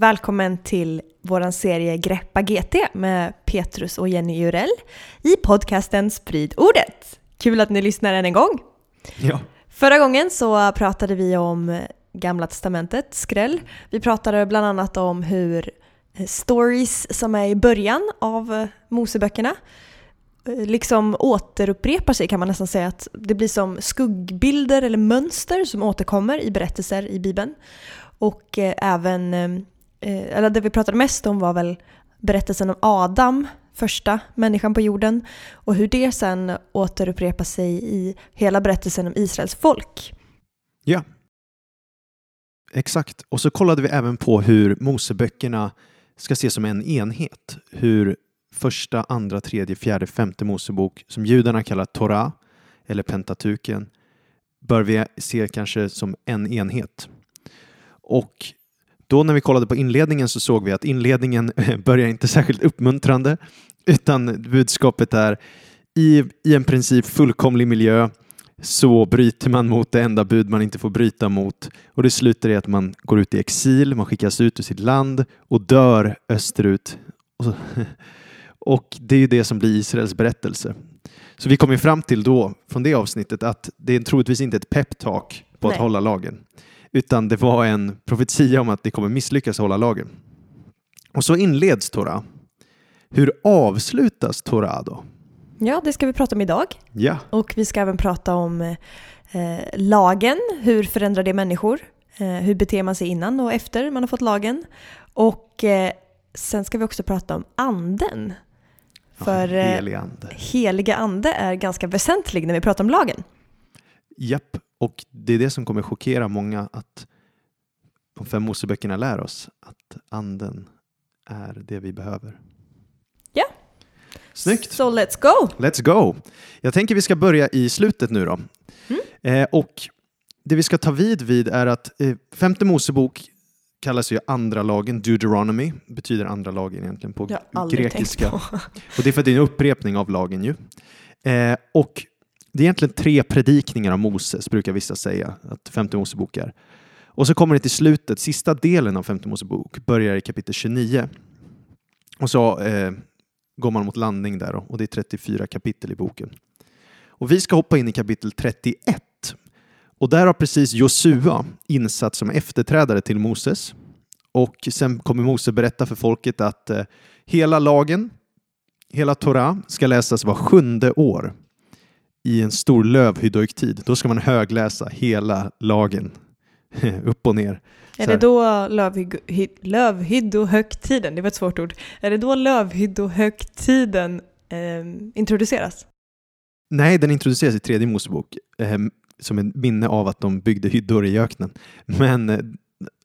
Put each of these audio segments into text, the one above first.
Välkommen till vår serie Greppa GT med Petrus och Jenny Jurell i podcasten Sprid ordet. Kul att ni lyssnar än en gång. Ja. Förra gången så pratade vi om Gamla Testamentet, skräll. Vi pratade bland annat om hur stories som är i början av Moseböckerna liksom återupprepar sig kan man nästan säga. att Det blir som skuggbilder eller mönster som återkommer i berättelser i Bibeln. Och eh, även eh, eller det vi pratade mest om var väl berättelsen om Adam, första människan på jorden, och hur det sen återupprepar sig i hela berättelsen om Israels folk. Ja. Exakt. Och så kollade vi även på hur Moseböckerna ska ses som en enhet. Hur första, andra, tredje, fjärde, femte Mosebok, som judarna kallar Torah, eller Pentatuken, bör vi se kanske som en enhet. Och då när vi kollade på inledningen så såg vi att inledningen börjar inte särskilt uppmuntrande utan budskapet är i, i en princip fullkomlig miljö så bryter man mot det enda bud man inte får bryta mot och det slutar i att man går ut i exil, man skickas ut ur sitt land och dör österut. Och, det är ju det som blir Israels berättelse. Så vi kom ju fram till då, från det avsnittet, att det är troligtvis inte ett peptalk på att Nej. hålla lagen utan det var en profetia om att det kommer misslyckas hålla lagen. Och så inleds Torah. Hur avslutas Torah då? Ja, det ska vi prata om idag. Ja, Och vi ska även prata om eh, lagen, hur förändrar det människor? Eh, hur beter man sig innan och efter man har fått lagen? Och eh, sen ska vi också prata om anden. För eh, helig ande. heliga ande är ganska väsentlig när vi pratar om lagen. Japp, och det är det som kommer chockera många att de fem Moseböckerna lär oss att anden är det vi behöver. Ja. Snyggt! Så let's go! Let's go! Jag tänker vi ska börja i slutet nu då. Mm. Eh, och det vi ska ta vid vid är att eh, femte Mosebok kallas ju andra lagen, Deuteronomy, betyder andra lagen egentligen på grekiska. på. Och det är för att det är en upprepning av lagen ju. Eh, och det är egentligen tre predikningar av Moses, brukar vissa säga att femte Mosebok är. Och så kommer det till slutet, sista delen av femte Mosebok, börjar i kapitel 29. Och så eh, går man mot landning där och det är 34 kapitel i boken. Och vi ska hoppa in i kapitel 31. Och där har precis Josua insatt som efterträdare till Moses. Och sen kommer Mose berätta för folket att eh, hela lagen, hela Torah, ska läsas var sjunde år i en stor lövhyddoiktid. Då ska man högläsa hela lagen, upp och ner. Är det då lövhy- lövhyddohögtiden, det var ett svårt ord, är det då lövhyddohögtiden eh, introduceras? Nej, den introduceras i tredje Mosebok eh, som ett minne av att de byggde hyddor i öknen. Men eh,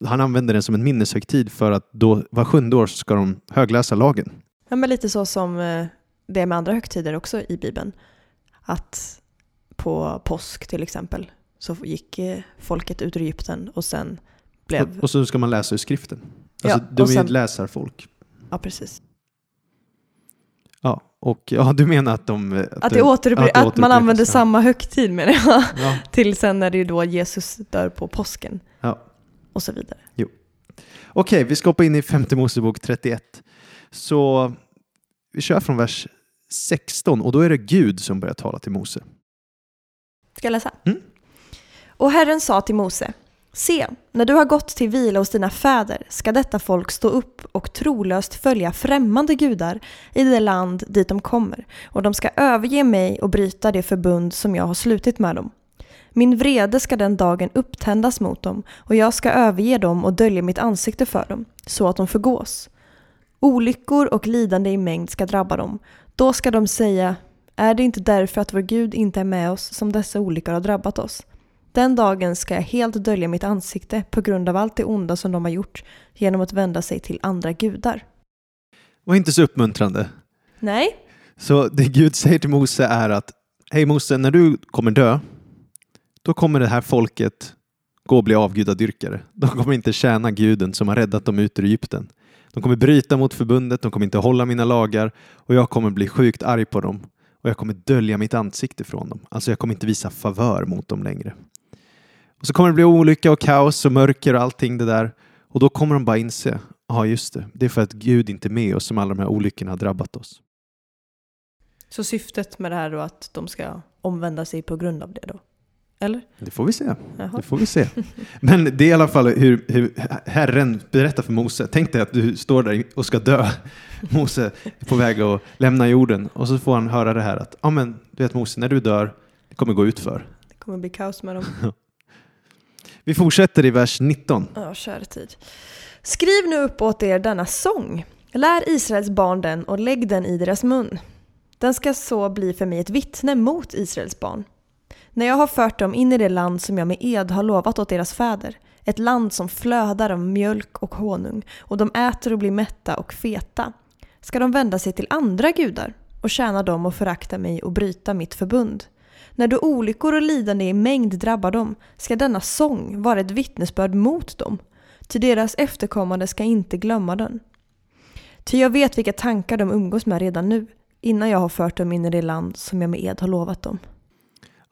han använder den som en minneshögtid för att då var sjunde år ska de högläsa lagen. Ja, men lite så som eh, det är med andra högtider också i Bibeln. Att på påsk till exempel så gick eh, folket ut ur Egypten och sen blev... Och, och så ska man läsa ur skriften. Alltså, Ja, de är sen- läsarfolk. Ja, precis. Ja, och ja, du menar att de... Att, det återupprep- att det att man använder ja. samma högtid menar jag. Ja, Till sen när det är då Jesus dör på påsken. Ja. Och så vidare. Okej, vi ska hoppa in i femte Mosebok 31. Så vi kör från vers 16 och då är det Gud som börjar tala till Mose. Ska jag läsa? Mm. Och Herren sa till Mose, se, när du har gått till vila hos dina fäder ska detta folk stå upp och trolöst följa främmande gudar i det land dit de kommer, och de ska överge mig och bryta det förbund som jag har slutit med dem. Min vrede ska den dagen upptändas mot dem, och jag ska överge dem och dölja mitt ansikte för dem, så att de förgås. Olyckor och lidande i mängd ska drabba dem. Då ska de säga, Är det inte därför att vår Gud inte är med oss som dessa olyckor har drabbat oss? Den dagen ska jag helt dölja mitt ansikte på grund av allt det onda som de har gjort genom att vända sig till andra gudar. Var inte så uppmuntrande. Nej, Så det Gud säger till Mose är att Hej Mose, när du kommer dö, då kommer det här folket gå och bli avgudadyrkare. De kommer inte tjäna guden som har räddat dem ut ur Egypten. De kommer bryta mot förbundet, de kommer inte hålla mina lagar och jag kommer bli sjukt arg på dem och jag kommer dölja mitt ansikte från dem. Alltså jag kommer inte visa favör mot dem längre. Och så kommer det bli olycka och kaos och mörker och allting det där och då kommer de bara inse, ja just det, det är för att Gud inte är med oss som alla de här olyckorna har drabbat oss. så syftet med det här då att de ska omvända sig på grund av det då? Eller? Det får vi se. Jaha. Det får vi se. Men det är i alla fall hur, hur Herren berättar för Mose. Tänk dig att du står där och ska dö. Mose är på väg att lämna jorden och så får han höra det här att ja men du vet Mose, när du dör, det kommer gå ut för. Det kommer bli kaos med dem. Vi fortsätter i vers 19. Ja, kära tid. Skriv nu upp åt er denna sång. Lär Israels barn den och lägg den i deras mun. Den ska så bli för mig ett vittne mot Israels barn. När jag har fört dem in i det land som jag med ed har lovat åt deras fäder, ett land som flödar av mjölk och honung, och de äter och blir mätta och feta, ska de vända sig till andra gudar och tjäna dem och förakta mig och bryta mitt förbund. När då olyckor och lidande i mängd drabbar dem ska denna sång vara ett vittnesbörd mot dem, ty deras efterkommande ska inte glömma den. Ty jag vet vilka tankar de umgås med redan nu, innan jag har fört dem in i det land som jag med ed har lovat dem.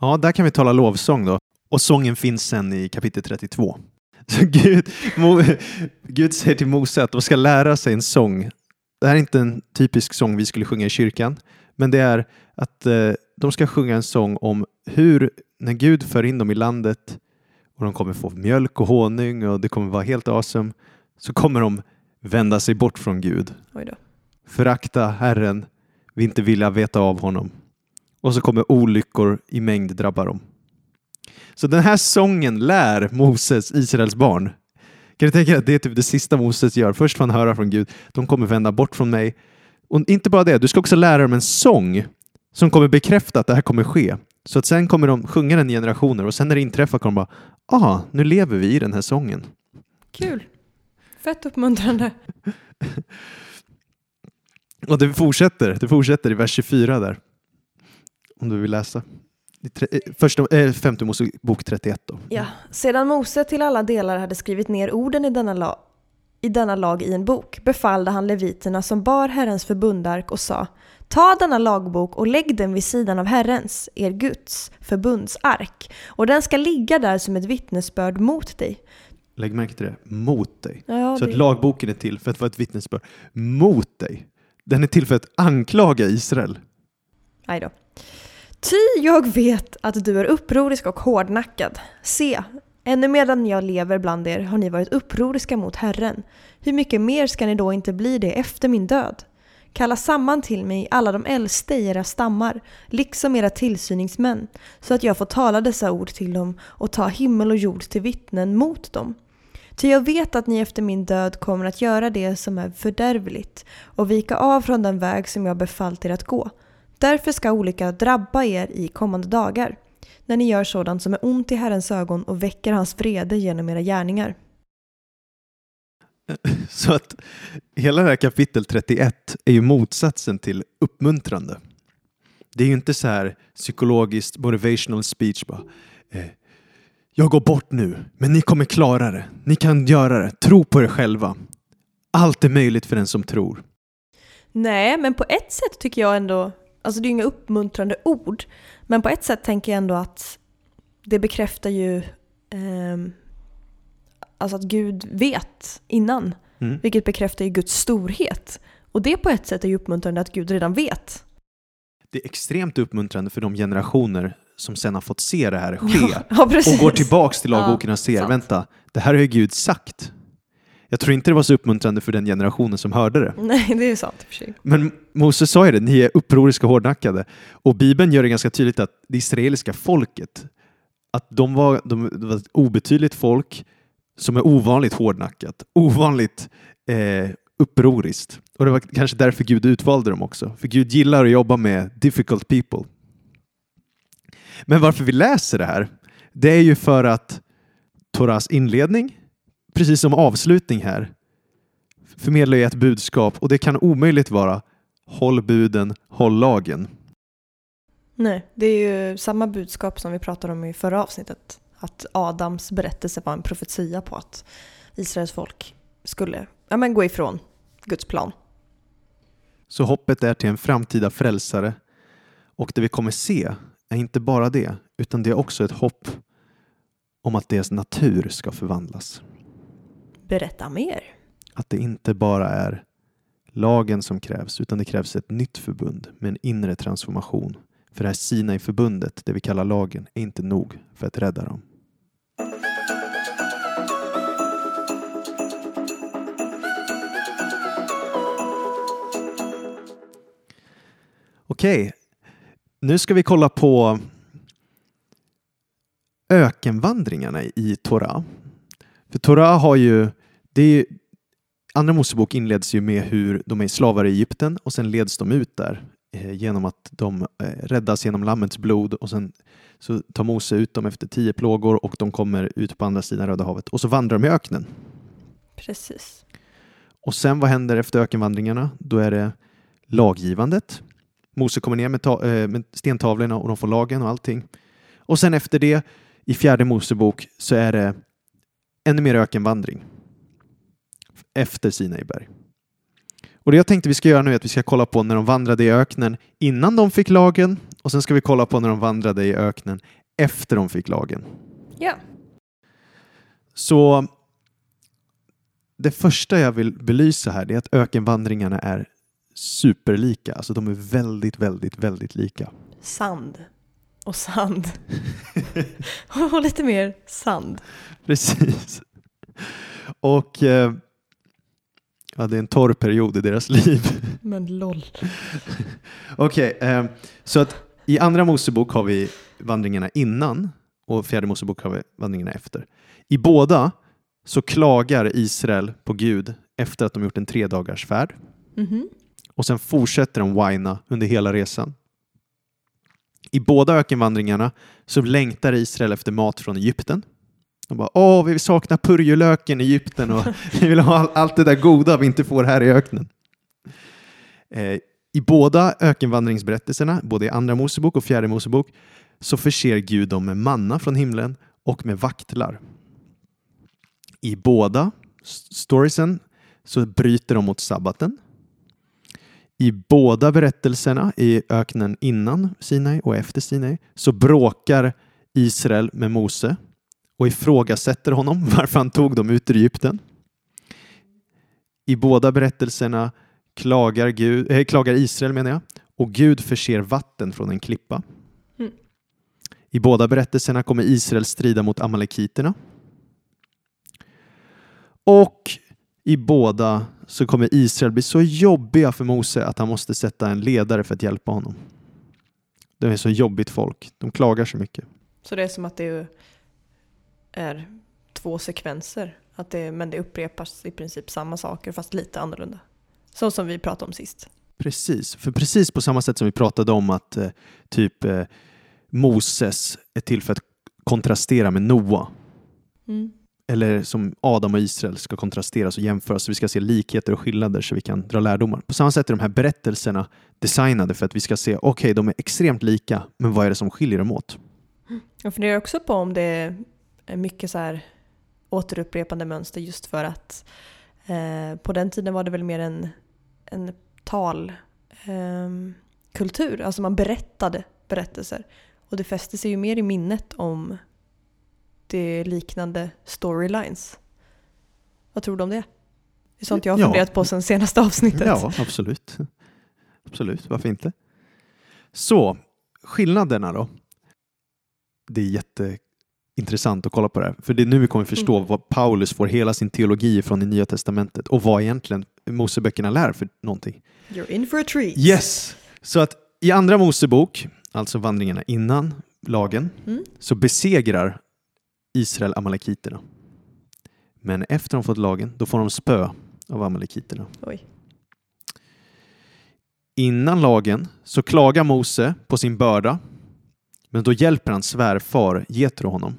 Ja, där kan vi tala lovsång då. Och sången finns sen i kapitel 32. Så Gud, Mo, Gud säger till Mose att de ska lära sig en sång. Det här är inte en typisk sång vi skulle sjunga i kyrkan, men det är att eh, de ska sjunga en sång om hur, när Gud för in dem i landet och de kommer få mjölk och honung och det kommer vara helt awesome, så kommer de vända sig bort från Gud. Förakta Herren, vi inte vilja veta av honom. Och så kommer olyckor i mängd drabba dem. Så den här sången lär Moses, Israels barn. Kan du tänka dig att det är typ det sista Moses gör? Först får han höra från Gud, de kommer vända bort från mig. Och inte bara det, du ska också lära dem en sång som kommer bekräfta att det här kommer ske. Så att sen kommer de sjunga den i generationer och sen när det inträffar kommer de bara, ah, nu lever vi i den här sången. Kul. Fett uppmuntrande. Och det fortsätter, det fortsätter i vers 24 där. Om du vill läsa. Eh, första, eh, femte Mosebok 31 då. Ja, sedan Mose till alla delar hade skrivit ner orden i denna, lag, i denna lag i en bok befallde han leviterna som bar Herrens förbundark och sa Ta denna lagbok och lägg den vid sidan av Herrens, er Guds, förbundsark och den ska ligga där som ett vittnesbörd mot dig. Lägg märke till det, mot dig. Ja, Så det- att lagboken är till för att vara ett vittnesbörd mot dig. Den är till för att anklaga Israel. Aj då. Ty jag vet att du är upprorisk och hårdnackad. Se, ännu medan jag lever bland er har ni varit upproriska mot Herren. Hur mycket mer ska ni då inte bli det efter min död? Kalla samman till mig alla de äldste i era stammar, liksom era tillsyningsmän, så att jag får tala dessa ord till dem och ta himmel och jord till vittnen mot dem. Ty jag vet att ni efter min död kommer att göra det som är fördärvligt och vika av från den väg som jag befallt er att gå. Därför ska olycka drabba er i kommande dagar, när ni gör sådant som är ont i Herrens ögon och väcker hans vrede genom era gärningar. Så att hela det här kapitel 31 är ju motsatsen till uppmuntrande. Det är ju inte så här psykologiskt motivational speech bara. Eh, jag går bort nu, men ni kommer klara det. Ni kan göra det. Tro på er själva. Allt är möjligt för den som tror. Nej, men på ett sätt tycker jag ändå, alltså det är ju inga uppmuntrande ord, men på ett sätt tänker jag ändå att det bekräftar ju ehm, alltså att Gud vet innan, Mm. vilket bekräftar ju Guds storhet. Och det på ett sätt är ju uppmuntrande att Gud redan vet. Det är extremt uppmuntrande för de generationer som sen har fått se det här ske ja, precis. och går tillbaks till lagboken och ser, sant. vänta, det här har ju Gud sagt. Jag tror inte det var så uppmuntrande för den generationen som hörde det. Nej, det är sant för. Men Moses sa ju det, ni är upproriska och hårdnackade. Och Bibeln gör det ganska tydligt att det israeliska folket, att de var, de, det var ett obetydligt folk som är ovanligt hårdnackat, ovanligt eh, upproriskt. Och det var kanske därför Gud utvalde dem också. För Gud gillar att jobba med difficult people. Men varför vi läser det här, det är ju för att Toras inledning, precis som avslutning här, förmedlar ju ett budskap och det kan omöjligt vara håll buden, håll lagen. Nej, det är ju samma budskap som vi pratade om i förra avsnittet. Att Adams berättelse var en profetia på att Israels folk skulle ja, men gå ifrån Guds plan. Så hoppet är till en framtida frälsare och det vi kommer se är inte bara det, utan det är också ett hopp om att deras natur ska förvandlas. Berätta mer. Att det inte bara är lagen som krävs, utan det krävs ett nytt förbund med en inre transformation. För det här Sinai-förbundet, det vi kallar lagen, är inte nog för att rädda dem. Okej, nu ska vi kolla på ökenvandringarna i Torah. För Torah har ju, det är, Andra Mosebok inleds ju med hur de är slavar i Egypten och sen leds de ut där eh, genom att de eh, räddas genom Lammets blod och sen så tar Mose ut dem efter tio plågor och de kommer ut på andra sidan Röda havet och så vandrar de i öknen. Precis. Och sen vad händer efter ökenvandringarna? Då är det laggivandet. Mose kommer ner med, ta- eh, med stentavlorna och de får lagen och allting. Och sen efter det i fjärde Mosebok så är det ännu mer ökenvandring efter Sinaiberg. Och det jag tänkte vi ska göra nu är att vi ska kolla på när de vandrade i öknen innan de fick lagen och sen ska vi kolla på när de vandrade i öknen efter de fick lagen. Ja. Så det första jag vill belysa här är att ökenvandringarna är superlika. Alltså de är väldigt, väldigt, väldigt lika. Sand. Och sand. och lite mer sand. Precis. Och eh, det är en torr period i deras liv. Men LOL. Okej, eh, så att i andra Mosebok har vi vandringarna innan och fjärde Mosebok har vi vandringarna efter. I båda så klagar Israel på Gud efter att de gjort en tre dagars färd Mhm. och sen fortsätter de whina under hela resan. I båda ökenvandringarna så längtar Israel efter mat från Egypten. De bara åh, vi saknar purjolöken i Egypten och vi vill ha all- allt det där goda vi inte får här i öknen. Eh, I båda ökenvandringsberättelserna, både i andra Mosebok och fjärde Mosebok, så förser Gud dem med manna från himlen och med vaktlar. I båda storiesen så bryter de mot sabbaten. I båda berättelserna i öknen innan Sinai och efter Sinai så bråkar Israel med Mose och ifrågasätter honom varför han tog dem ut ur Egypten. I båda berättelserna klagar, Gud, eh, klagar Israel menar jag och Gud förser vatten från en klippa. Mm. I båda berättelserna kommer Israel strida mot amalekiterna. Och i båda så kommer Israel bli så jobbiga för Mose att han måste sätta en ledare för att hjälpa honom. Det är så jobbigt folk. De klagar så mycket. Så det är som att det är två sekvenser. Att det, men det upprepas i princip samma saker fast lite annorlunda. Så som vi pratade om sist. Precis, för precis på samma sätt som vi pratade om att eh, typ eh, Moses är till för att kontrastera med Noa. Mm. Eller som Adam och Israel ska kontrasteras och jämföras så vi ska se likheter och skillnader så vi kan dra lärdomar. På samma sätt är de här berättelserna designade för att vi ska se, okej, de är extremt lika, men vad är det som skiljer dem åt? Jag funderar också på om det är mycket så här återupprepande mönster just för att eh, på den tiden var det väl mer en, en talkultur. ehm, kultur. alltså man berättade berättelser. Och det fäste sig ju mer i minnet om det liknande storylines. Vad tror du om det? Det är sånt jag har Ja. funderat på sen senaste avsnittet. Ja, absolut. Absolut, varför inte? Så, skillnaderna då? Det är jätteintressant att kolla på det här, för det är nu vi kommer förstå Mm. vad Paulus får hela sin teologi från i Nya Testamentet och vad egentligen Moseböckerna lär för någonting. You're in for a treat. Yes! Så att i Andra Mosebok, alltså vandringarna innan lagen, Mm. så besegrar Israel amalekiterna. Men efter de fått lagen, då får de spö av amalekiterna. Oj. Innan lagen så klagar Mose på sin börda, men då hjälper hans svärfar Jetro honom.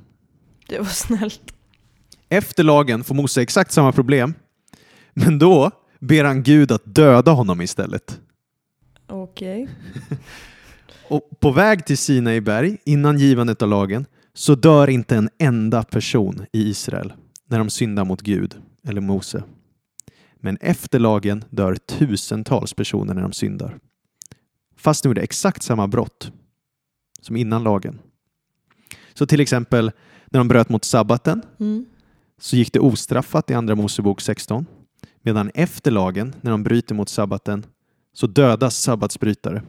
Det var snällt. Efter lagen får Mose exakt samma problem, men då ber han Gud att döda honom istället. Okej. Och på väg till Sinai berg, innan givandet av lagen, så dör inte en enda person i Israel när de syndar mot Gud eller Mose. Men efter lagen dör tusentals personer när de syndar. Fast de gjorde exakt samma brott som innan lagen. Så till exempel när de bröt mot sabbaten Mm. så gick det ostraffat i Andra Mosebok 16. Medan efter lagen, när de bryter mot sabbaten, så dödas sabbatsbrytare.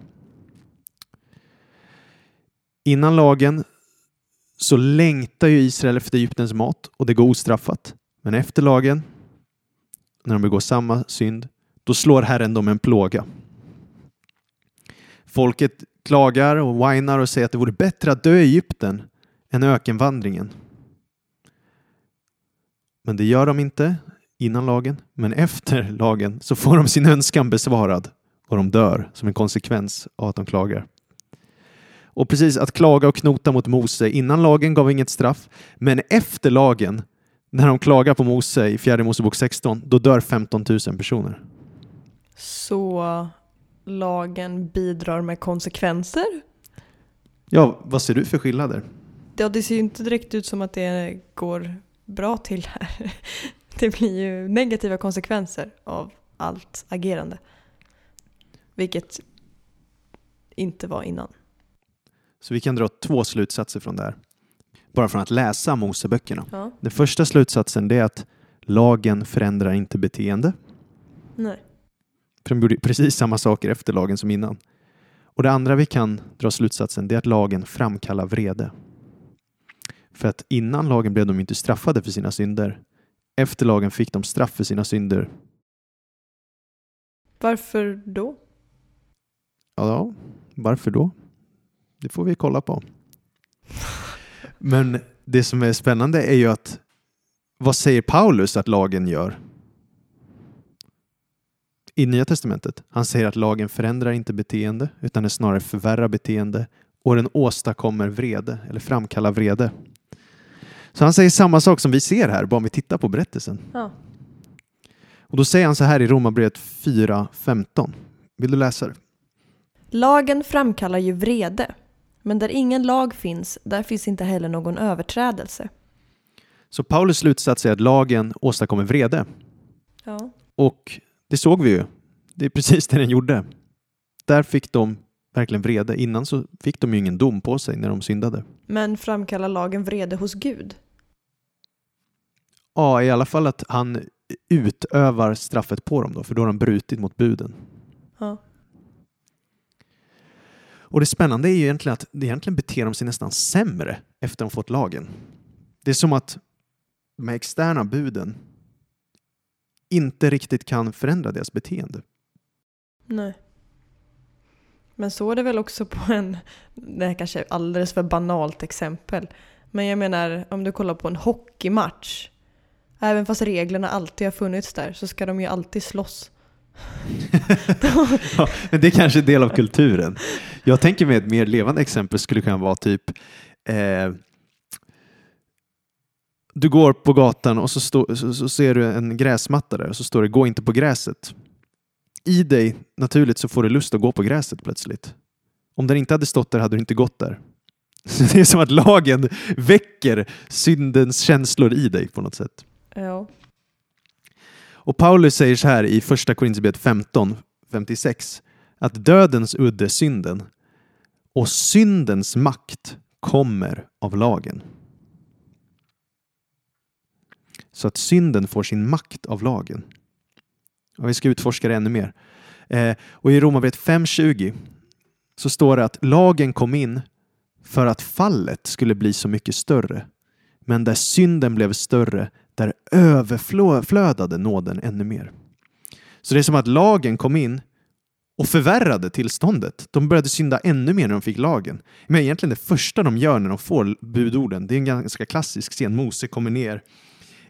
Innan lagen så längtar ju Israel efter Egyptens mat och det går ostraffat. Men efter lagen, när de begår samma synd, då slår Herren dem en plåga. Folket klagar och whinar och säger att det vore bättre att dö i Egypten än ökenvandringen. Men det gör de inte innan lagen, men efter lagen så får de sin önskan besvarad och de dör som en konsekvens av att de klagar. Och precis att klaga och knota mot Mose innan lagen gav inget straff, men efter lagen, när de klagar på Mose i fjärde Mosebok 16, då dör 15 000 personer. Så lagen bidrar med konsekvenser? Ja, vad ser du för skillnader? Ja, det ser ju inte direkt ut som att det går bra till här. Det blir ju negativa konsekvenser av allt agerande. Vilket inte var innan. Så vi kan dra två slutsatser från det här. Bara från att läsa Moseböckerna. Ja. Den första slutsatsen är att lagen förändrar inte beteende. Nej. För de gjorde precis samma saker efter lagen som innan. Och det andra vi kan dra slutsatsen det är att lagen framkallar vrede. För att innan lagen blev de inte straffade för sina synder. Efter lagen fick de straff för sina synder. Varför då? Ja, varför då? Det får vi kolla på. Men det som är spännande är ju att vad säger Paulus att lagen gör? I Nya Testamentet. Han säger att lagen förändrar inte beteende utan den snarare förvärrar beteende och den åstadkommer vrede eller framkallar vrede. Så han säger samma sak som vi ser här, bara om vi tittar på berättelsen. Ja. Och då säger han så här i Romarbrevet 4.15. Vill du läsa det? Lagen framkallar ju vrede. Men där ingen lag finns, där finns inte heller någon överträdelse. Så Paulus slutsats är att lagen åstadkommer vrede. Ja. Och det såg vi ju. Det är precis det den gjorde. Där fick de verkligen vrede. Innan så fick de ju ingen dom på sig när de syndade. Men framkallar lagen vrede hos Gud? Ja, i alla fall att han utövar straffet på dem då, för då har de brutit mot buden. Ja. Och det spännande är ju egentligen att det egentligen beter de sig nästan sämre efter de fått lagen. Det är som att de här externa buden inte riktigt kan förändra deras beteende. Nej. Men så är det väl också på en, det här kanske är alldeles för banalt exempel, men jag menar om du kollar på en hockeymatch, även fast reglerna alltid har funnits där så ska de ju alltid slåss. Ja, men det är kanske är del av kulturen. Jag tänker mig ett mer levande exempel skulle kunna vara typ eh, du går på gatan och så, stå, så, så ser du en gräsmatta där och så står det gå inte på gräset. I dig naturligt så får du lust att gå på gräset plötsligt. Om den inte hade stått där hade du inte gått där. Så det är som att lagen väcker syndens känslor i dig på något sätt. Ja. Och Paulus säger så här i första Korinthierbrevet 15, 56 att dödens udde är synden och syndens makt kommer av lagen. Så att synden får sin makt av lagen. Och vi ska utforska det ännu mer. Eh, och i Romarbrevet 5.20 så står det att lagen kom in för att fallet skulle bli så mycket större. Men där synden blev större, där överflödade nåden ännu mer. Så det är som att lagen kom in och förvärrade tillståndet. De började synda ännu mer när de fick lagen. Men egentligen det första de gör när de får budorden, det är en ganska klassisk scen. Mose kommer ner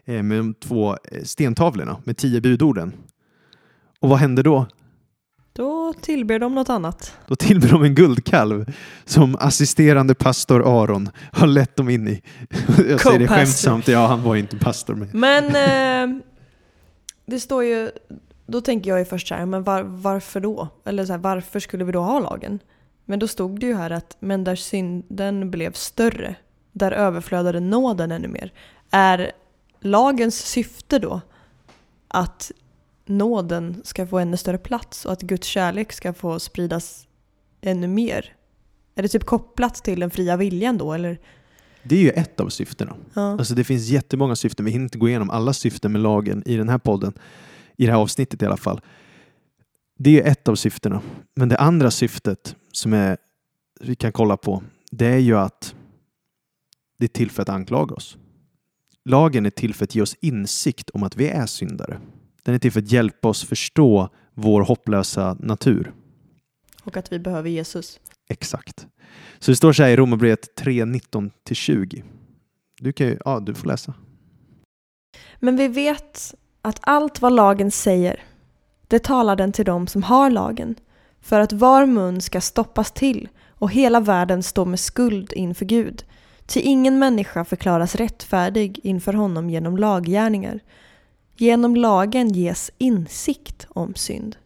med de två eh, stentavlorna med tio budorden. Och vad hände då? Då tillber de något annat. Då tillber de en guldkalv som assisterande pastor Aron har lett dem in i. Jag säger det skämtsamt, ja han var ju inte pastor. Men... Men eh, det står ju, då tänker jag ju först så här, men var, varför då? Eller så här, varför skulle vi då ha lagen? Men då stod det ju här att, men där synden blev större, där överflödade nåden ännu mer. Är lagens syfte då att nåden ska få ännu större plats och att Guds kärlek ska få spridas ännu mer? Är det typ kopplat till den fria viljan då eller? Det är ju ett av syftena. Ja. Alltså det finns jättemånga syften. Vi hinner inte gå igenom alla syften med lagen i den här podden. I det här avsnittet i alla fall. Det är ett av syftena. Men det andra syftet som är, vi kan kolla på, det är ju att det är till för att anklaga oss. Lagen är till för att ge oss insikt om att vi är syndare. Den är till för att hjälpa oss förstå vår hopplösa natur. Och att vi behöver Jesus. Exakt. Så det står så här i Romarbrevet 3, 19-20. Du kan ju, ja du får läsa. Men vi vet att allt vad lagen säger, det talar den till dem som har lagen, för att var mun ska stoppas till och hela världen står med skuld inför Gud. Ty ingen människa förklaras rättfärdig inför honom genom laggärningar. Genom lagen ges insikt om synd.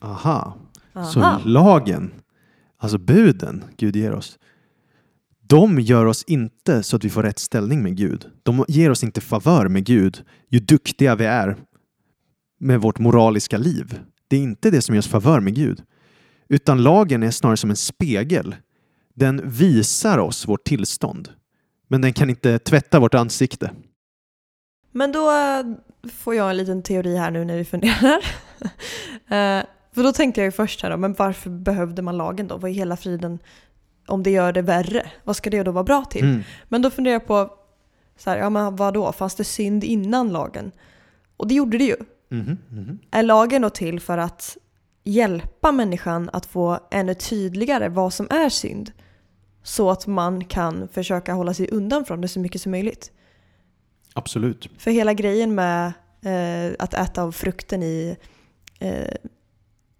Aha. Aha. Så lagen, alltså buden Gud ger oss, de gör oss inte så att vi får rätt ställning med Gud. De ger oss inte favör med Gud, ju duktiga vi är med vårt moraliska liv. Det är inte det som ger oss favör med Gud. Utan lagen är snarare som en spegel. Den visar oss vårt tillstånd. Men den kan inte tvätta vårt ansikte. Men då eh, får jag en liten teori här nu när vi funderar. Eh, För då tänkte jag ju först här då, men varför behövde man lagen då? Vad i hela friden, om det gör det värre, vad ska det då vara bra till? Mm. Men då funderar jag på, så här, ja men vad då? Fanns det synd innan lagen? Och det gjorde det ju. Mhm, mhm. Är lagen då till för att hjälpa människan att få ännu tydligare vad som är synd? Så att man kan försöka hålla sig undan från det så mycket som möjligt. Absolut. För hela grejen med eh, att äta av frukten i, eh,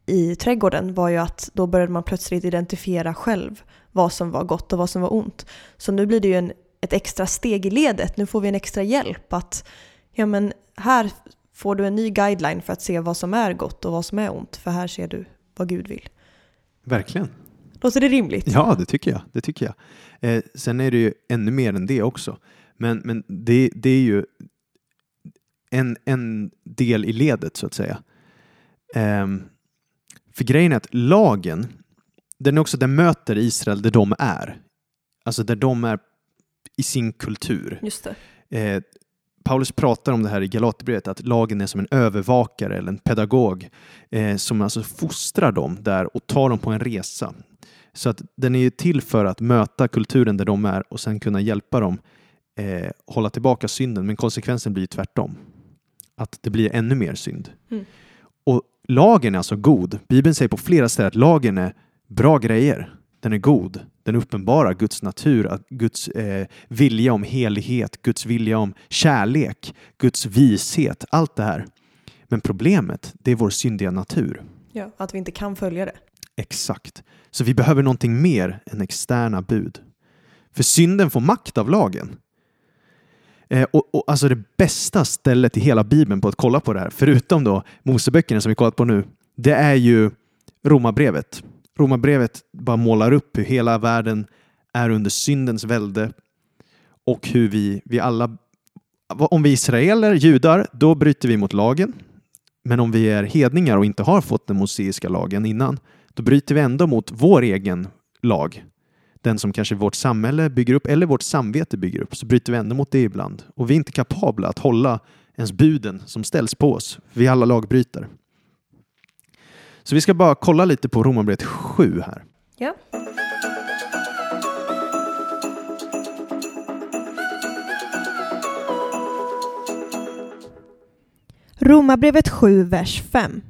i trädgården var ju att då började man plötsligt identifiera själv vad som var gott och vad som var ont. Så nu blir det ju en, ett extra steg i ledet. Nu får vi en extra hjälp att ja men här får du en ny guideline för att se vad som är gott och vad som är ont. För här ser du vad Gud vill. Verkligen. Låter det rimligt? Ja, det tycker jag. Det tycker jag. Eh, sen är det ju ännu mer än det också. Men, men det, det är ju en, en del i ledet så att säga. Ehm, för grejen är att lagen, den är också, den möter Israel där de är. Alltså där de är i sin kultur. Just det. Eh, Paulus pratar om det här i Galaterbrevet, att lagen är som en övervakare eller en pedagog eh, som alltså fostrar dem där och tar dem på en resa. Så att den är ju till för att möta kulturen där de är och sen kunna hjälpa dem eh, hålla tillbaka synden, men konsekvensen blir tvärtom. Att det blir ännu mer synd. Mm. Och lagen är alltså god. Bibeln säger på flera ställen att lagen är bra grejer. Den är god. Den uppenbarar Guds natur, Guds eh, vilja om helighet, Guds vilja om kärlek, Guds vishet, allt det här. Men problemet, det är vår syndiga natur. Ja, att vi inte kan följa det. Exakt. Så vi behöver någonting mer än externa bud. För synden får makt av lagen. Eh, och, och alltså det bästa stället i hela Bibeln på att kolla på det här, förutom då Moseböckerna som vi kollat på nu, det är ju Romarbrevet. Romarbrevet bara målar upp hur hela världen är under syndens välde och hur vi, vi alla, om vi är israeler, judar, då bryter vi mot lagen. Men om vi är hedningar och inte har fått den moseiska lagen innan, då bryter vi ändå mot vår egen lag. Den som kanske vårt samhälle bygger upp eller vårt samvete bygger upp, så bryter vi ändå mot det ibland. Och vi är inte kapabla att hålla ens buden som ställs på oss. Vi är alla lagbrytare. Så vi ska bara kolla lite på Romarbrevet 7 här. Ja. Romarbrevet 7, vers 5.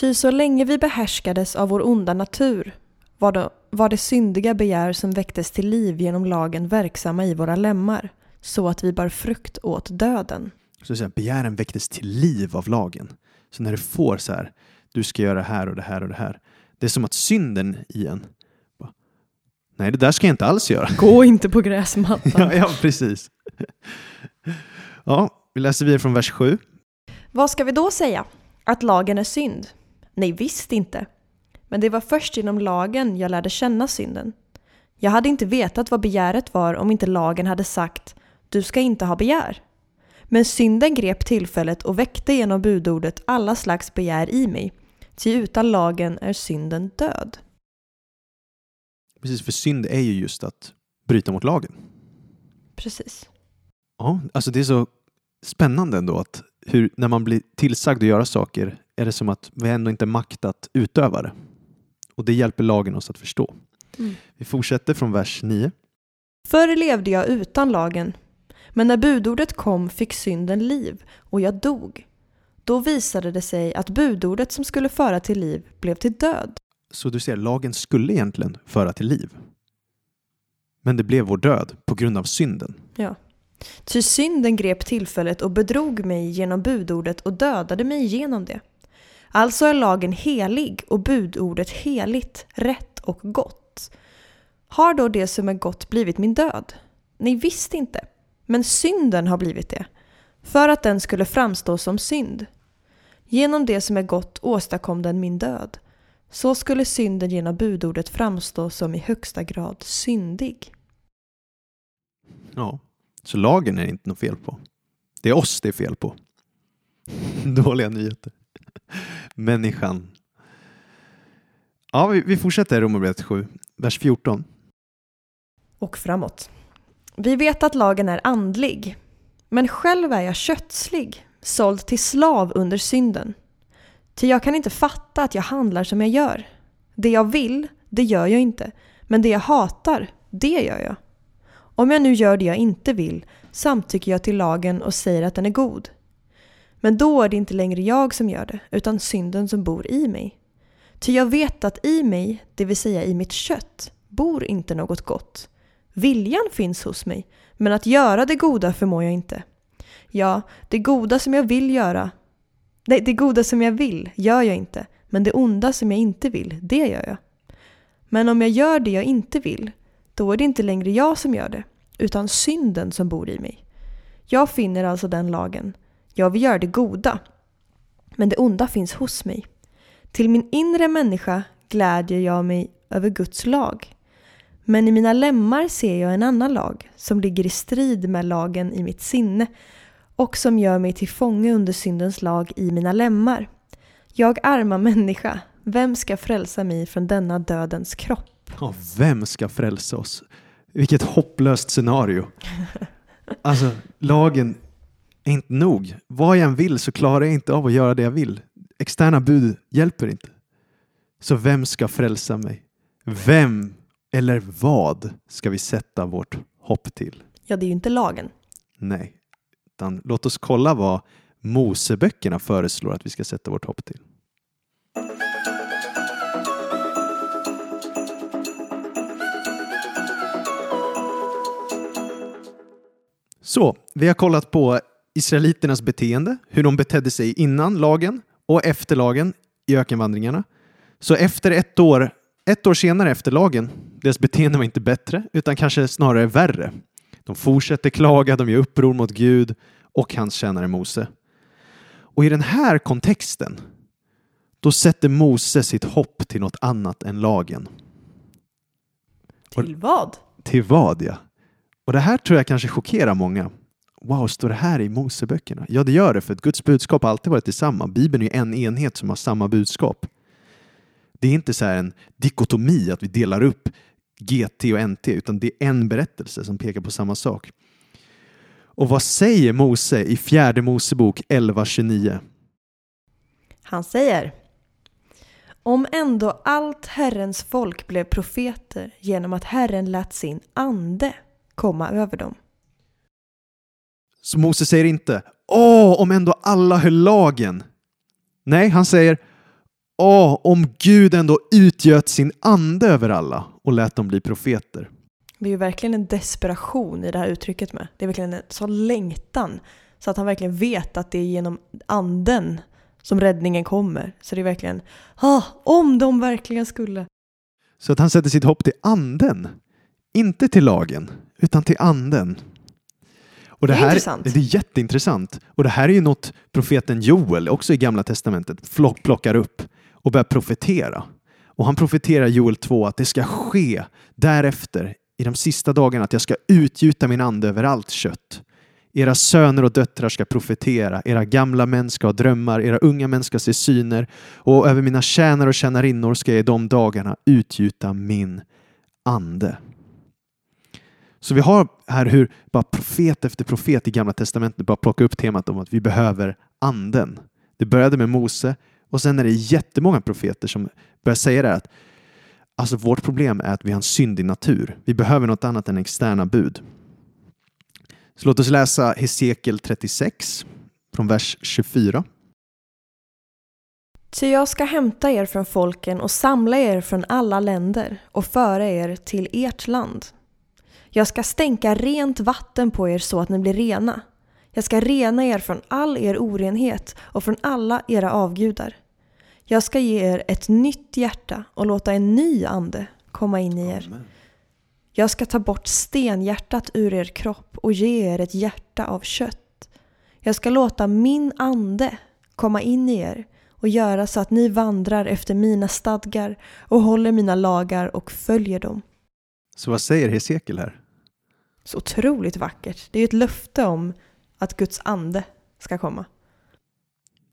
Ty så länge vi behärskades av vår onda natur var det, var det syndiga begär som väcktes till liv genom lagen verksamma i våra lemmar, så att vi bar frukt åt döden. Så att säga, begären väcktes till liv av lagen. Så när du får så här, du ska göra det här och det här och det här. Det är som att synden i en, bara, nej det där ska jag inte alls göra. Gå inte på gräsmattan. ja, ja, precis. Ja, vi läser vidare från vers 7. Vad ska vi då säga? Att lagen är synd? Nej, visst inte. Men det var först genom lagen jag lärde känna synden. Jag hade inte vetat vad begäret var om inte lagen hade sagt du ska inte ha begär. Men synden grep tillfället och väckte genom budordet alla slags begär i mig. Ty utan lagen är synden död. Precis, för synd är ju just att bryta mot lagen. Precis. Ja, alltså det är så spännande ändå att hur, när man blir tillsagd att göra saker är det som att vi ändå inte makt att utöva det. Och det hjälper lagen oss att förstå. Mm. Vi fortsätter från vers 9. Förr levde jag utan lagen, men när budordet kom fick synden liv och jag dog. Då visade det sig att budordet som skulle föra till liv blev till död. Så du ser, lagen skulle egentligen föra till liv. Men det blev vår död på grund av synden. Ja. Ty synden grep tillfället och bedrog mig genom budordet och dödade mig genom det. Alltså är lagen helig och budordet heligt, rätt och gott. Har då det som är gott blivit min död? Nej, visst inte. Men synden har blivit det. För att den skulle framstå som synd. Genom det som är gott åstadkom den min död. Så skulle synden genom budordet framstå som i högsta grad syndig. Ja, så lagen är det inte något fel på. Det är oss det är fel på. Dåliga nyheter. Människan. Ja, vi, vi fortsätter i Romarbrevet 7, vers 14. och framåt. Vi vet att lagen är andlig, men själv är jag kötslig, såld till slav under synden. Ty jag kan inte fatta att jag handlar som jag gör. Det jag vill, det gör jag inte, men det jag hatar, det gör jag. Om jag nu gör det jag inte vill samtycker jag till lagen och säger att den är god. Men då är det inte längre jag som gör det, utan synden som bor i mig. Ty jag vet att i mig, det vill säga i mitt kött, bor inte något gott. Viljan finns hos mig, men att göra det goda förmår jag inte. Ja, det goda som jag vill göra, nej, det goda som jag vill gör jag inte, men det onda som jag inte vill, det gör jag. Men om jag gör det jag inte vill, då är det inte längre jag som gör det, utan synden som bor i mig. Jag finner alltså den lagen. Jag vill göra det goda, men det onda finns hos mig. Till min inre människa glädjer jag mig över Guds lag. Men i mina lemmar ser jag en annan lag som ligger i strid med lagen i mitt sinne och som gör mig till fånge under syndens lag i mina lemmar. Jag arma människa, vem ska frälsa mig från denna dödens kropp? Ja, vem ska frälsa oss? Vilket hopplöst scenario. Alltså, lagen inte nog. Vad jag än vill så klarar jag inte av att göra det jag vill. Externa bud hjälper inte. Så vem ska frälsa mig? Vem eller vad ska vi sätta vårt hopp till? Ja, det är ju inte lagen. Nej, utan låt oss kolla vad Moseböckerna föreslår att vi ska sätta vårt hopp till. Så, vi har kollat på Israeliternas beteende, hur de betedde sig innan lagen och efter lagen i ökenvandringarna. Så efter ett år, ett år senare efter lagen, deras beteende var inte bättre utan kanske snarare värre. De fortsätter klaga, de gör uppror mot Gud och hans tjänare Mose. Och i den här kontexten, då sätter Mose sitt hopp till något annat än lagen. Till vad? Till vad ja? Och det här tror jag kanske chockerar många. Wow, står det här i Moseböckerna? Ja, det gör det, för att Guds budskap har alltid varit detsamma. Bibeln är en enhet som har samma budskap. Det är inte så här en dikotomi, att vi delar upp GT och NT, utan det är en berättelse som pekar på samma sak. Och vad säger Mose i fjärde Mosebok 11.29? Han säger Om ändå allt Herrens folk blev profeter genom att Herren lät sin ande komma över dem. Så Mose säger inte Åh, om ändå alla höll lagen. Nej, han säger Åh, om Gud ändå utgöt sin ande över alla och lät dem bli profeter. Det är ju verkligen en desperation i det här uttrycket med. Det är verkligen en sån längtan. Så att han verkligen vet att det är genom anden som räddningen kommer. Så det är verkligen, ah, om de verkligen skulle. Så att han sätter sitt hopp till anden. Inte till lagen, utan till anden. Och det, Det är här, intressant. Det är jätteintressant. Och det här är ju något profeten Joel, också i Gamla Testamentet, plockar upp och börjar profetera. Och han profeterar Joel 2 att det ska ske därefter, i de sista dagarna, att jag ska utgjuta min ande över allt kött. Era söner och döttrar ska profetera, era gamla män ska ha drömmar, era unga män ska se syner och över mina tjänare och tjänarinnor ska jag i de dagarna utgjuta min ande. Så vi har här hur bara profet efter profet i Gamla Testamentet bara plockar upp temat om att vi behöver anden. Det började med Mose och sen är det jättemånga profeter som börjar säga det här att alltså vårt problem är att vi har en syndig natur. Vi behöver något annat än externa bud. Så låt oss läsa Hesekiel 36 från vers 24. Ty jag ska hämta er från folken och samla er från alla länder och föra er till ert land. Jag ska stänka rent vatten på er så att ni blir rena. Jag ska rena er från all er orenhet och från alla era avgudar. Jag ska ge er ett nytt hjärta och låta en ny ande komma in i er. Jag ska ta bort stenhjärtat ur er kropp och ge er ett hjärta av kött. Jag ska låta min ande komma in i er och göra så att ni vandrar efter mina stadgar och håller mina lagar och följer dem. Så vad säger Hesekiel här? Så otroligt vackert. Det är ju ett löfte om att Guds ande ska komma.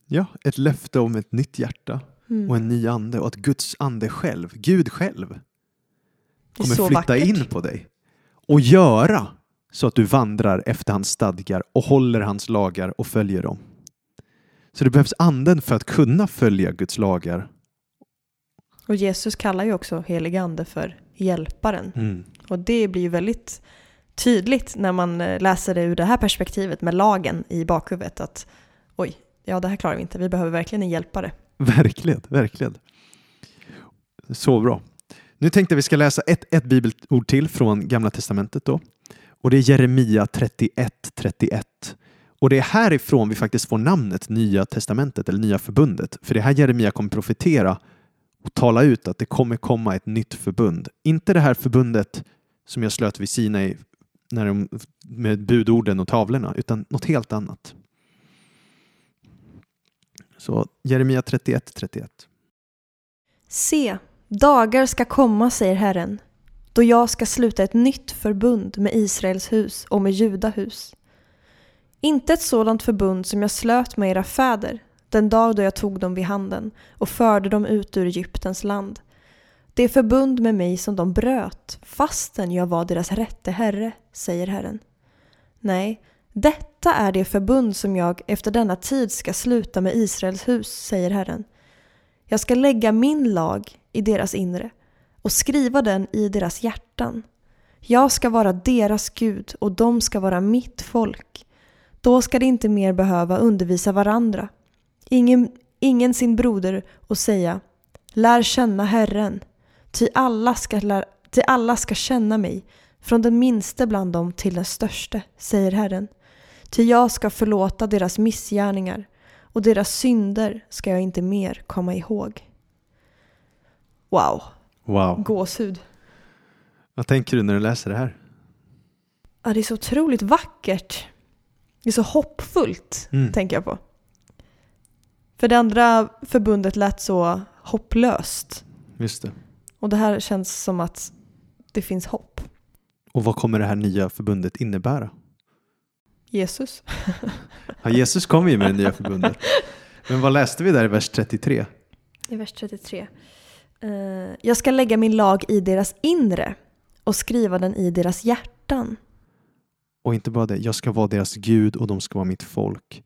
Ja, ett löfte om ett nytt hjärta Mm. och en ny ande och att Guds ande själv, Gud själv, kommer flytta vackert. in på dig och göra så att du vandrar efter hans stadgar och håller hans lagar och följer dem. Så det behövs anden för att kunna följa Guds lagar. Och Jesus kallar ju också helig ande för hjälparen. Och det blir ju väldigt tydligt när man eh, läser det ur det här perspektivet med lagen i bakhuvudet. Att oj, ja det här klarar vi inte. Vi behöver verkligen en hjälpare. Verkligen, verkligen. Så bra. Nu tänkte jag vi ska läsa ett, ett bibelord till från Gamla Testamentet då. Och det är Jeremia 31, 31. Och det är härifrån vi faktiskt får namnet Nya Testamentet eller Nya Förbundet. För det är här Jeremia kommer profetera och tala ut att det kommer komma ett nytt förbund. Inte det här förbundet som jag slöt vid Sinai när de, med budorden och tavlorna, utan något helt annat. Så Jeremia 31, 31. Se, dagar ska komma, säger Herren, då jag ska sluta ett nytt förbund med Israels hus och med Juda hus. Inte ett sådant förbund som jag slöt med era fäder den dag då jag tog dem vid handen och förde dem ut ur Egyptens land. Det förbund med mig som de bröt fastän jag var deras rätte herre, säger Herren. Nej, detta är det förbund som jag efter denna tid ska sluta med Israels hus, säger Herren. Jag ska lägga min lag i deras inre och skriva den i deras hjärtan. Jag ska vara deras Gud och de ska vara mitt folk. Då ska de inte mer behöva undervisa varandra. Ingen, ingen sin broder och säga Lär känna Herren, ty alla ska, lär, ty alla ska känna mig, från den minste bland dem till den störste, säger Herren. Ty jag ska förlåta deras missgärningar och deras synder ska jag inte mer komma ihåg. Wow, Wow. gåshud. Vad tänker du när du läser det här? Ja, det är så otroligt vackert. Det är så hoppfullt, Mm. tänker jag på. För det andra förbundet lät så hopplöst. Just det. Och det här känns som att det finns hopp. Och vad kommer det här nya förbundet innebära? Jesus. Ja, Jesus kom ju med det nya förbundet. Men vad läste vi där i vers 33? I vers 33. Eh, jag ska lägga min lag i deras inre och skriva den i deras hjärtan. Och inte bara det, jag ska vara deras Gud och de ska vara mitt folk.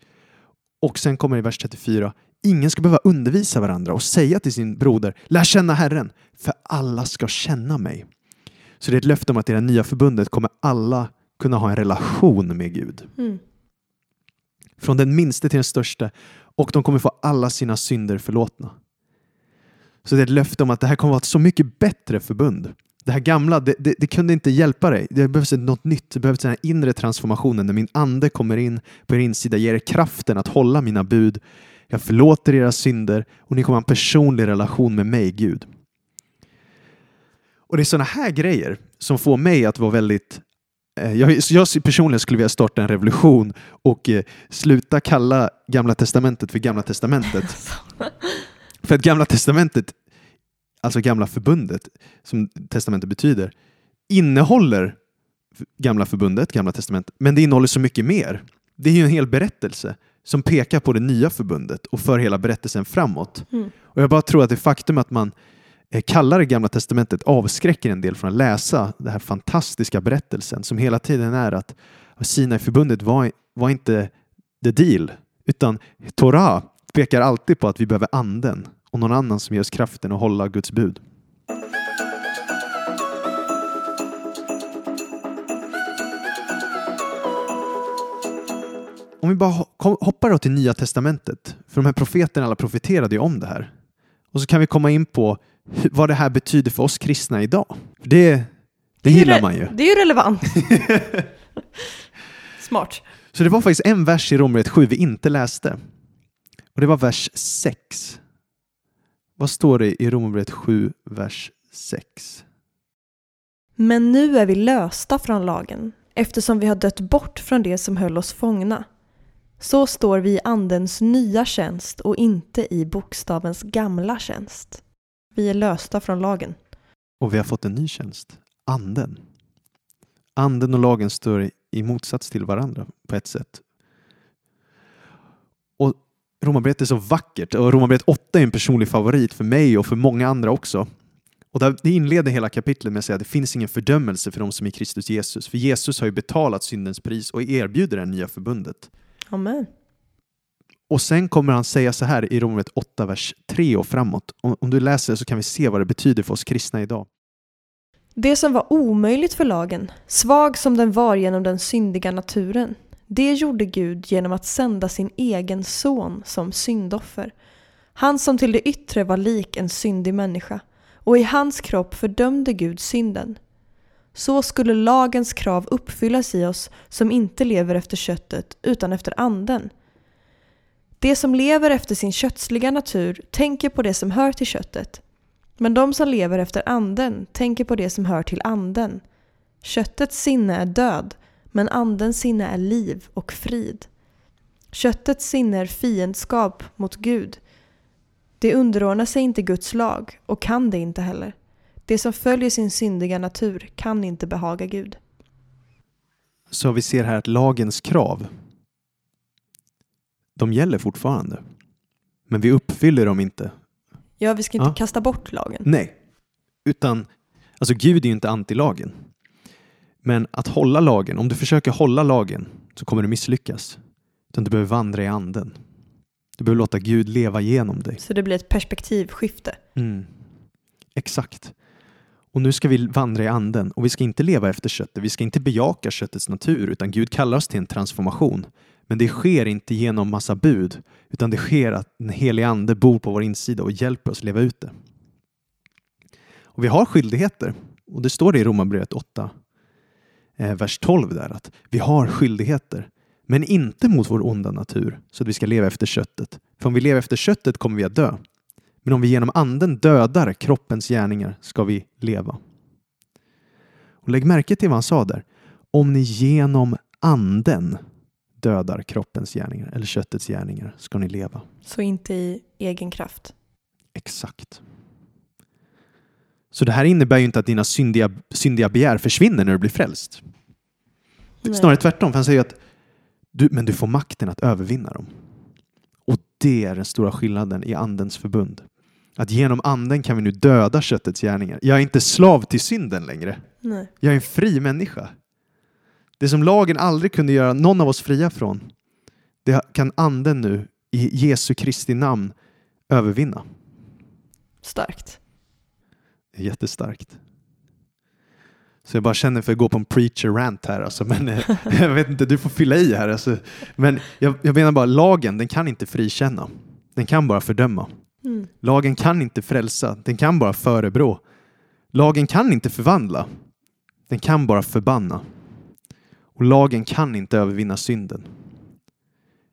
Och sen kommer det i vers 34. Ingen ska behöva undervisa varandra och säga till sin broder, lär känna Herren, för alla ska känna mig. Så det är ett löfte om att i det nya förbundet kommer alla kunna ha en relation med Gud. Mm. Från den minste till den största. Och de kommer få alla sina synder förlåtna. Så det är ett löfte om att det här kommer vara ett så mycket bättre förbund. Det här gamla, det, det, det kunde inte hjälpa dig. Det behövs något nytt. Det behövs den här inre transformationen när min ande kommer in på er insida, ger er kraften att hålla mina bud. Jag förlåter era synder och ni kommer ha en personlig relation med mig, Gud. Och det är sådana här grejer som får mig att vara väldigt eh, jag, jag personligen skulle vilja starta en revolution och eh, sluta kalla Gamla Testamentet för Gamla Testamentet. för att Gamla Testamentet, alltså Gamla Förbundet, som Testamentet betyder, innehåller Gamla Förbundet, Gamla Testamentet, men det innehåller så mycket mer. Det är ju en hel berättelse som pekar på det nya förbundet och för hela berättelsen framåt. Mm. Och jag bara tror att det faktum att man eh, kallar det Gamla Testamentet avskräcker en del från att läsa den här fantastiska berättelsen som hela tiden är att Sinai-förbundet var, var inte the deal, utan Torah pekar alltid på att vi behöver anden och någon annan som ger oss kraften att hålla Guds bud. Om vi bara ho- hoppar då till Nya Testamentet, för de här profeterna alla profeterade ju om det här. Och så kan vi komma in på vad det här betyder för oss kristna idag. Det, det ju gillar man ju. Det är ju relevant. Smart. Så det var faktiskt en vers i Romarbrevet 7 vi inte läste. Och det var vers 6. Vad står det i Romarbrevet 7, vers 6? Men nu är vi lösta från lagen eftersom vi har dött bort från det som höll oss fångna. Så står vi i andens nya tjänst och inte i bokstavens gamla tjänst. Vi är lösta från lagen. Och vi har fått en ny tjänst, anden. Anden och lagen står i- motsats till varandra på ett sätt. Och Romarbrevet är så vackert och Romarbrevet 8 är en personlig favorit för mig och för många andra också. Och där- det inleder hela kapitlet med att säga att det finns ingen fördömelse för de som är Kristus Jesus. För Jesus har ju betalat syndens pris och erbjuder det nya förbundet. Amen. Och sen kommer han säga så här i Romarbrevet 8, vers 3 och framåt. Om, om du läser så kan vi se vad det betyder för oss kristna idag. Det som var omöjligt för lagen, svag som den var genom den syndiga naturen, det gjorde Gud genom att sända sin egen son som syndoffer. Han som till det yttre var lik en syndig människa, och i hans kropp fördömde Gud synden. Så skulle lagens krav uppfyllas i oss som inte lever efter köttet utan efter anden. Det som lever efter sin kötsliga natur tänker på det som hör till köttet, men de som lever efter anden tänker på det som hör till anden. Köttets sinne är död, men andens sinne är liv och frid. Köttets sinne är fiendskap mot Gud. Det underordnar sig inte Guds lag och kan det inte heller. Det som följer sin syndiga natur kan inte behaga Gud. Så vi ser här att lagens krav, de gäller fortfarande. Men vi uppfyller dem inte. Ja, vi ska inte Ja. kasta bort lagen. Nej. Utan, alltså Gud är ju inte anti-lagen. Men att hålla lagen, om du försöker hålla lagen så kommer du misslyckas. Utan du behöver vandra i anden. Du behöver låta Gud leva genom dig. Så det blir ett perspektivskifte. Mm. Exakt. Och nu ska vi vandra i anden och vi ska inte leva efter köttet. Vi ska inte bejaka köttets natur utan Gud kallar oss till en transformation. Men det sker inte genom massa bud utan det sker att den helige ande bor på vår insida och hjälper oss leva ut det. Och vi har skyldigheter och det står det i Romarbrevet 8, eh, vers 12 där att vi har skyldigheter men inte mot vår onda natur så att vi ska leva efter köttet. För om vi lever efter köttet kommer vi att dö. Men om vi genom anden dödar kroppens gärningar ska vi leva. Och lägg märke till vad han sa där. Om ni genom anden dödar kroppens gärningar eller köttets gärningar ska ni leva. Så inte i egen kraft. Exakt. Så det här innebär ju inte att dina syndiga, syndiga begär försvinner när du blir frälst. Nej. Snarare tvärtom, för han säger att du, men du får makten att övervinna dem. Och det är den stora skillnaden i andens förbund. Att genom anden kan vi nu döda köttets gärningar. Jag är inte slav till synden längre. Nej. Jag är en fri människa. Det som lagen aldrig kunde göra någon av oss fria från, det kan anden nu i Jesu Kristi namn övervinna. Starkt. Jättestarkt. Så jag bara känner för att gå på en preacher rant här. Alltså, men eh, jag vet inte, du får fylla i här. Alltså. Men jag, jag menar bara, lagen den kan inte frikänna. Den kan bara fördöma. Mm. Lagen kan inte frälsa, den kan bara förebrå. Lagen kan inte förvandla. Den kan bara förbanna. Och lagen kan inte övervinna synden.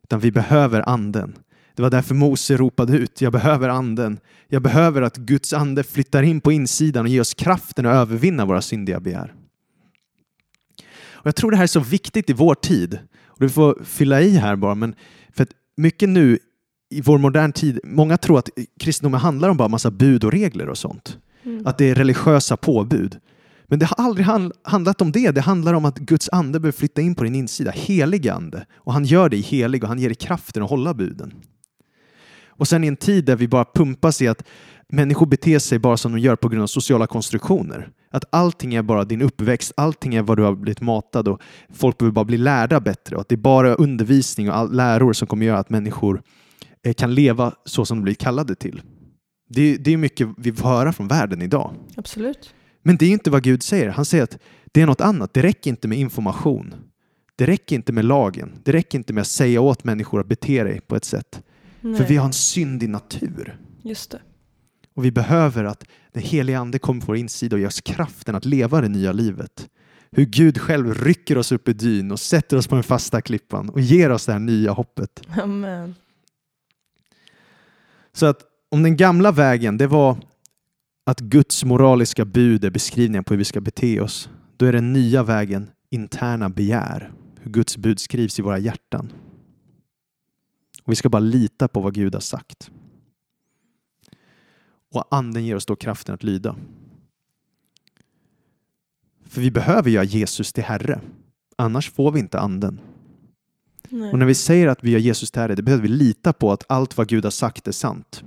Utan vi behöver anden. Det var därför Mose ropade ut, jag behöver anden. Jag behöver att Guds ande flyttar in på insidan och ger oss kraften att övervinna våra syndiga begär. Och jag tror det här är så viktigt i vår tid. Och du får fylla i här bara, men för att mycket nu i vår modern tid, många tror att kristendomen handlar om bara massa bud och regler och sånt. Mm. Att det är religiösa påbud. Men det har aldrig handlat om det. Det handlar om att Guds ande behöver flytta in på din insida, helig ande. Och han gör dig helig och han ger dig kraften att hålla buden. Och sen i en tid där vi bara pumpas i att människor beter sig bara som de gör på grund av sociala konstruktioner. Att allting är bara din uppväxt, allting är vad du har blivit matad och folk behöver bara bli lärda bättre och att det är bara undervisning och all, läror som kommer göra att människor kan leva så som de blir kallade till. Det, det är mycket vi får höra från världen idag. Absolut. Men det är inte vad Gud säger. Han säger att det är något annat. Det räcker inte med information. Det räcker inte med lagen. Det räcker inte med att säga åt människor att bete dig på ett sätt. Nej. För vi har en syndig natur. Just det. Och vi behöver att den heliga Ande kommer på vår insida och ger oss kraften att leva det nya livet. Hur Gud själv rycker oss upp i dyn och sätter oss på den fasta klippan och ger oss det här nya hoppet. Amen. Så att om den gamla vägen, det var att Guds moraliska bud är beskrivningen på hur vi ska bete oss, då är den nya vägen interna begär, hur Guds bud skrivs i våra hjärtan. Och vi ska bara lita på vad Gud har sagt. Och anden ger oss då kraften att lyda. För vi behöver göra Jesus till Herre, annars får vi inte anden. Nej. Och när vi säger att vi gör Jesus till Herre, det behöver vi lita på att allt vad Gud har sagt är sant.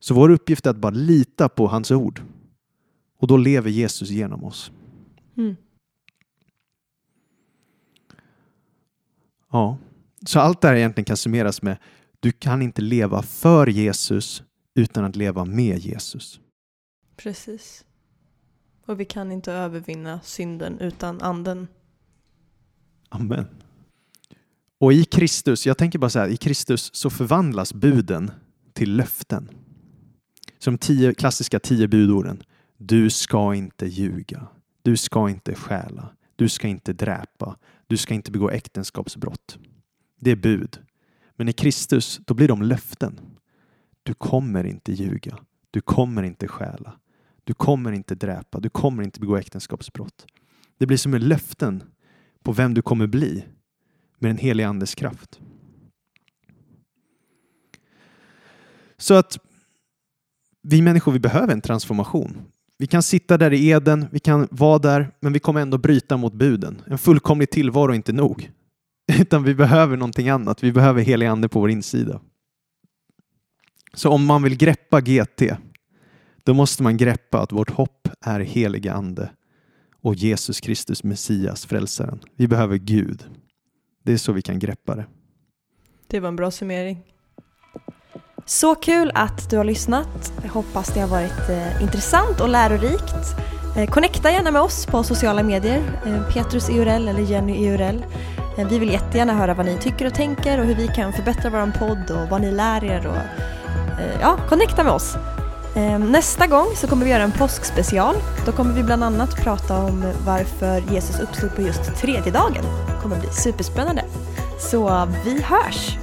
Så vår uppgift är att bara lita på hans ord. Och då lever Jesus genom oss. Mm. Ja, så allt det här egentligen kan summeras med du kan inte leva för Jesus utan att leva med Jesus. Precis. Och vi kan inte övervinna synden utan anden. Amen. Och i Kristus, jag tänker bara så här, i Kristus så förvandlas buden till löften. Som tio klassiska tio budorden. Du ska inte ljuga. Du ska inte stjäla. Du ska inte dräpa. Du ska inte begå äktenskapsbrott. Det är bud. Men i Kristus, då blir de löften. Du kommer inte ljuga. Du kommer inte stjäla. Du kommer inte dräpa. Du kommer inte begå äktenskapsbrott. Det blir som en löften på vem du kommer bli med den helige Andes kraft. Så att vi människor, vi behöver en transformation. Vi kan sitta där i Eden, vi kan vara där, men vi kommer ändå bryta mot buden. En fullkomlig tillvaro är inte nog. Utan vi behöver någonting annat. Vi behöver helig ande på vår insida. Så om man vill greppa GT, då måste man greppa att vårt hopp är heliga ande och Jesus Kristus Messias, frälsaren. Vi behöver Gud. Det är så vi kan greppa det. Det var en bra summering. Så kul att du har lyssnat. Jag hoppas det har varit eh, intressant och lärorikt. Eh, connecta gärna med oss på sociala medier, eh, Petrus EURL eller Jenny EURL. Eh, vi vill jättegärna höra vad ni tycker och tänker och hur vi kan förbättra vår podd och vad ni lär er. Och, eh, ja, connecta med oss. Ehm, nästa gång så kommer vi göra en påskspecial. Då kommer vi bland annat prata om varför Jesus uppstod på just tredje dagen. Det kommer bli superspännande. Så vi hörs!